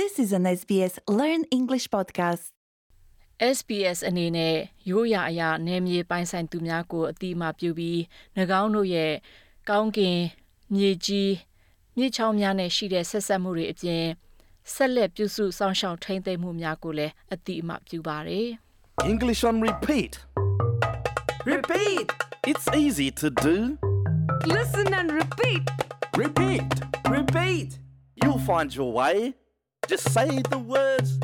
This is an SBS Learn English podcast. SBS အနေနဲ့ရိုးရာအရာနယ်မြေပိုင်ဆိုင်သူများကိုအတိအမှပြုပြီး၎င်းတို့ရဲ့ကောင်းကင်မြေကြီးမြေချောင်းများနဲ့ရှိတဲ့ဆက်ဆက်မှုတွေအပြင်ဆက်လက်ပြုစုစောင့်ရှောက်ထိန်းသိမ်းမှုများကိုလည်းအတိအမှပြုပါတယ်။ English on repeat. Repeat. It's easy to do. Listen and repeat. Repeat. Repeat. You'll find your way. Just say the words.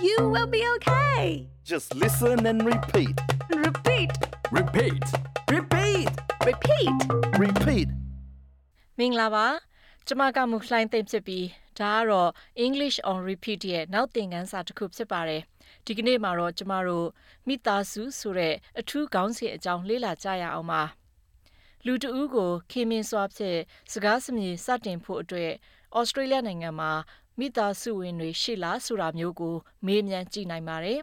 You will be okay. Just listen and repeat. Repeat. Repeat. Repeat. Repeat. Repeat. မင်္ဂလာပါကျမကမူလှိုင်းသိမ့်ဖြစ်ပြီးဒါကတော့ English on repeat ရဲ့နောက်သင်ခန်းစာတစ်ခုဖြစ်ပါတယ်ဒီကနေ့မှာတော့ကျမတို့မိသားစုဆိုတဲ့အထူးခေါင်းစဉ်အကြောင်းလေ့လာကြရအောင်ပါလူတဦးကိုခင်မင်းစွာဖြင့်စကားစမြည်စတင်ဖို့အတွက်ဩစတြေးလျနိုင်ငံမှာ မိသားစုဝင်တွေရှိလားဆိုတာမျိုးကို မေးမြန်းကြည့်နိုင်ပါတယ်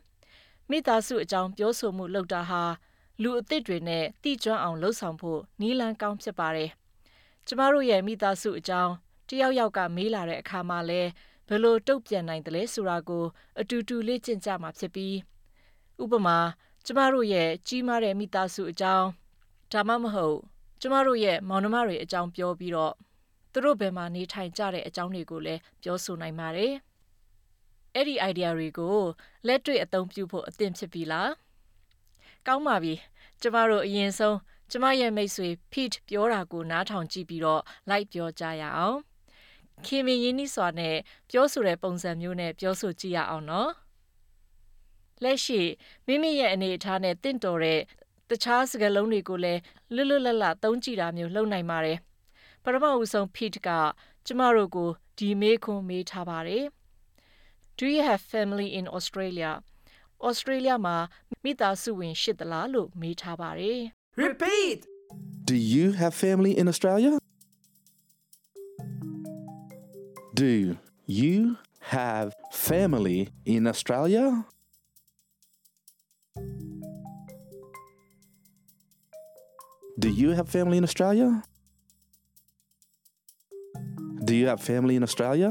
မိသားစုအကြောင်းပြောဆိုမှုလုပ်တာဟာလူအသစ်တွေနဲ့တိကျွမ်းအောင်လှုပ်ဆောင်ဖို့နီးလန်းကောင်းဖြစ်ပါတယ်ကျမတို့ရဲ့မိသားစုအကြောင်းတယောက်ယောက်ကမေးလာတဲ့အခါမှာလဲဘယ်လိုတုတ်ပြန်နိုင်တယ်လဲဆိုတာကို အတူတူလေ့ကျင့်ကြမှာဖြစ်ပြီးဥပမာကျမတို့ရဲ့ကြီးမားတဲ့မိသားစုအကြောင်းဒါမှမဟုတ် ကျမတို့ရဲ့မောင်နှမတွေအကြောင်းပြောပြီးတော့ သူတို့ဘယ်မှာနေထိုင်ကြတဲ့အကြောင်းတွေကိုလည်းပြောဆိုနိုင်ပါတယ်အဲ့ဒီ idea တွေကိုလက်တွေ့အသုံးပြုဖို့အသင့်ဖြစ်ပြီလားကောင်းပါပြီကျမတို့အရင်ဆုံးကျမရဲ့မိတ်ဆွေ Pete ပြောတာကိုနားထောင်ကြည့်ပြီးတော့ like ပြောကြရအောင်ခင်မင်းရင်းနှီးစွာနဲ့ပြောဆိုတဲ့ပုံစံမျိုးနဲ့ပြောဆိုကြည့်ရအောင်နော်လက်ရှိမိမိရဲ့အနေအထားနဲ့တင့်တော်တဲ့တခြားစကားလုံးတွေကိုလည်းလွတ်လွတ်လပ်လပ်သုံးကြည့်တာမျိုးလုပ်နိုင်ပါတယ် ပထမဦးဆုံး Pete ကကျမတို့ကိုဒီမေးခွန်းမေးထားပါတယ် Do you have family in Australia? Australia မှာမိသားစုဝင်ရှိသလားလို့မေးထားပါတယ် Repeat. Do you have family in Australia? Do you have family in Australia? Do you have family in Australia? Do you have family in Australia?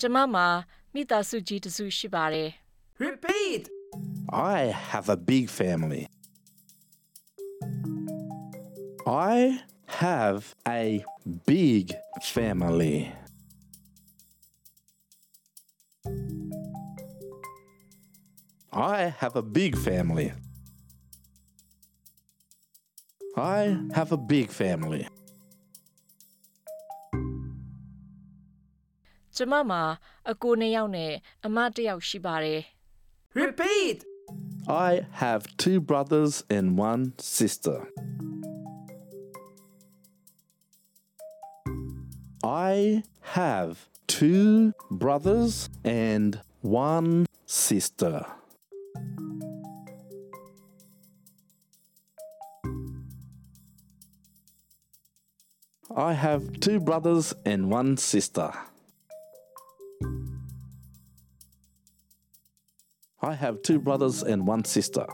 ကျမမှာမိသားစုကြီးတစ်စုရှိပါတယ် Repeat. I have a big family. I have a big family. I have a big family. I have a big family. ကျမမှာအကိုနှစ်ယောက်နဲ့အမတစ်ယောက်ရှိပါတယ် Repeat. I have two brothers and one sister. I have two brothers and one sister. I have two brothers and one sister. I have two brothers and one sister.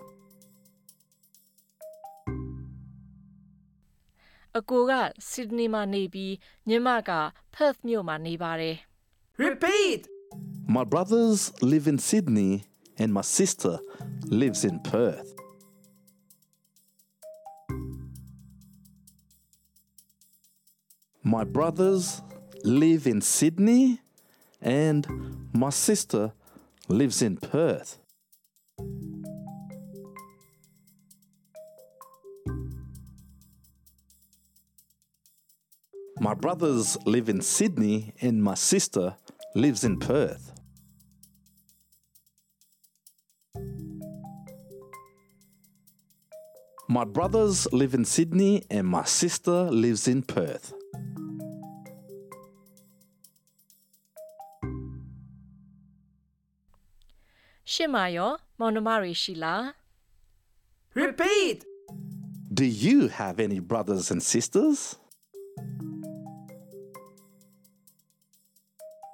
အကိုကဆစ်ဒနီမှာနေပြီးညီမက Perth မြို့မှာနေပါတယ် Repeat. My brothers live in Sydney and my sister lives in Perth. My brothers live in Sydney and my sister lives in Perth. My brothers live in Sydney and my sister lives in Perth. My brothers live in Sydney and my sister lives in Perth. ။ ရှင့်မာရောမောင်နှမတွေရှိလား Repeat. Do you have any brothers and sisters?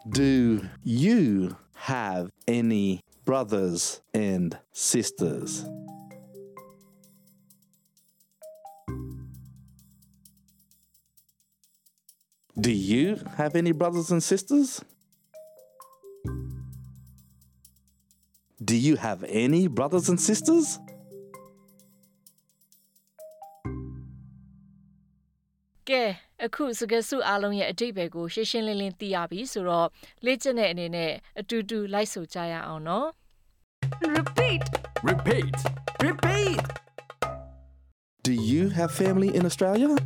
Do you have any brothers and sisters? Do you have any brothers and sisters? Do you have any brothers and sisters? ကဲအခုစကားစုအားလုံးရဲ့အတိတ်ဘယ်ကိုရှင်းရှင်းလင်းလင်းသိရပြီဆိုတော့လေ့ကျင့်တဲ့အနေနဲ့အတူတူလိုက်ဆိုကြရအောင်နော် Repeat. Repeat. Repeat. Do you have family in Australia?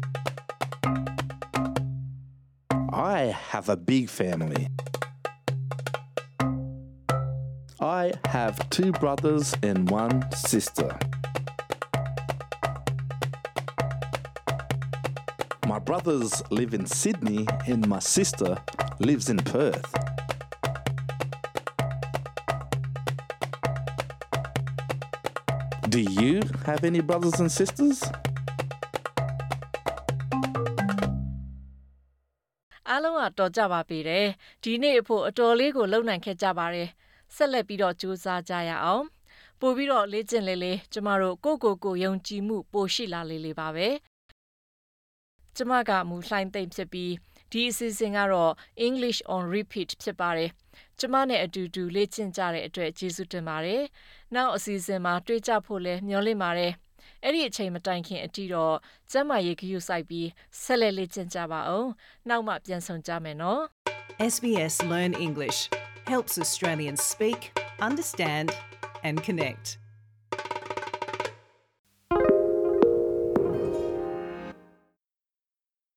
I have a big family. I have two brothers and one sister. My brothers live in Sydney and my sister lives in Perth. Do you have any brothers and sisters? အားလုံးကတော်ကြပါပြီတယ်ဒီနေ့အဖို့အတော်လေးကိုလုံနိုင်ခဲ့ကြပါတယ် ဆက်လက်ပြီးတော့ကြိုးစားကြရအောင်ပို့ပြီးတော့လေ့ကျင့်လေးလေးကျမတို့ကိုယ့်ကိုယ်ကိုယုံကြည်မှုပိုရှိလာလေးလေးပါပဲကျမကမူလှိုင်းသိမ့်ဖြစ်ပြီးဒီအစီအစဉ်ကတော့ English on repeat ဖြစ်ပါတယ်ကျမနဲ့အတူတူလေ့ကျင့်ကြတဲ့အတွက်ကျေးဇူးတင်ပါတယ်နောက်အစီအစဉ်မှာတွေ့ကြဖို့လဲမျှော်လင့်ပါတယ်အဲ့ဒီအချိန်မတိုင်ခင်အထိတော့ကျမ်းမာရေးဂရုစိုက်ပြီးဆက်လက်လေ့ကျင့်ကြပါအောင်နောက်မှပြန်ဆောင်ကြမယ်နော် SBS Learn English helps Australians speak, understand, and connect.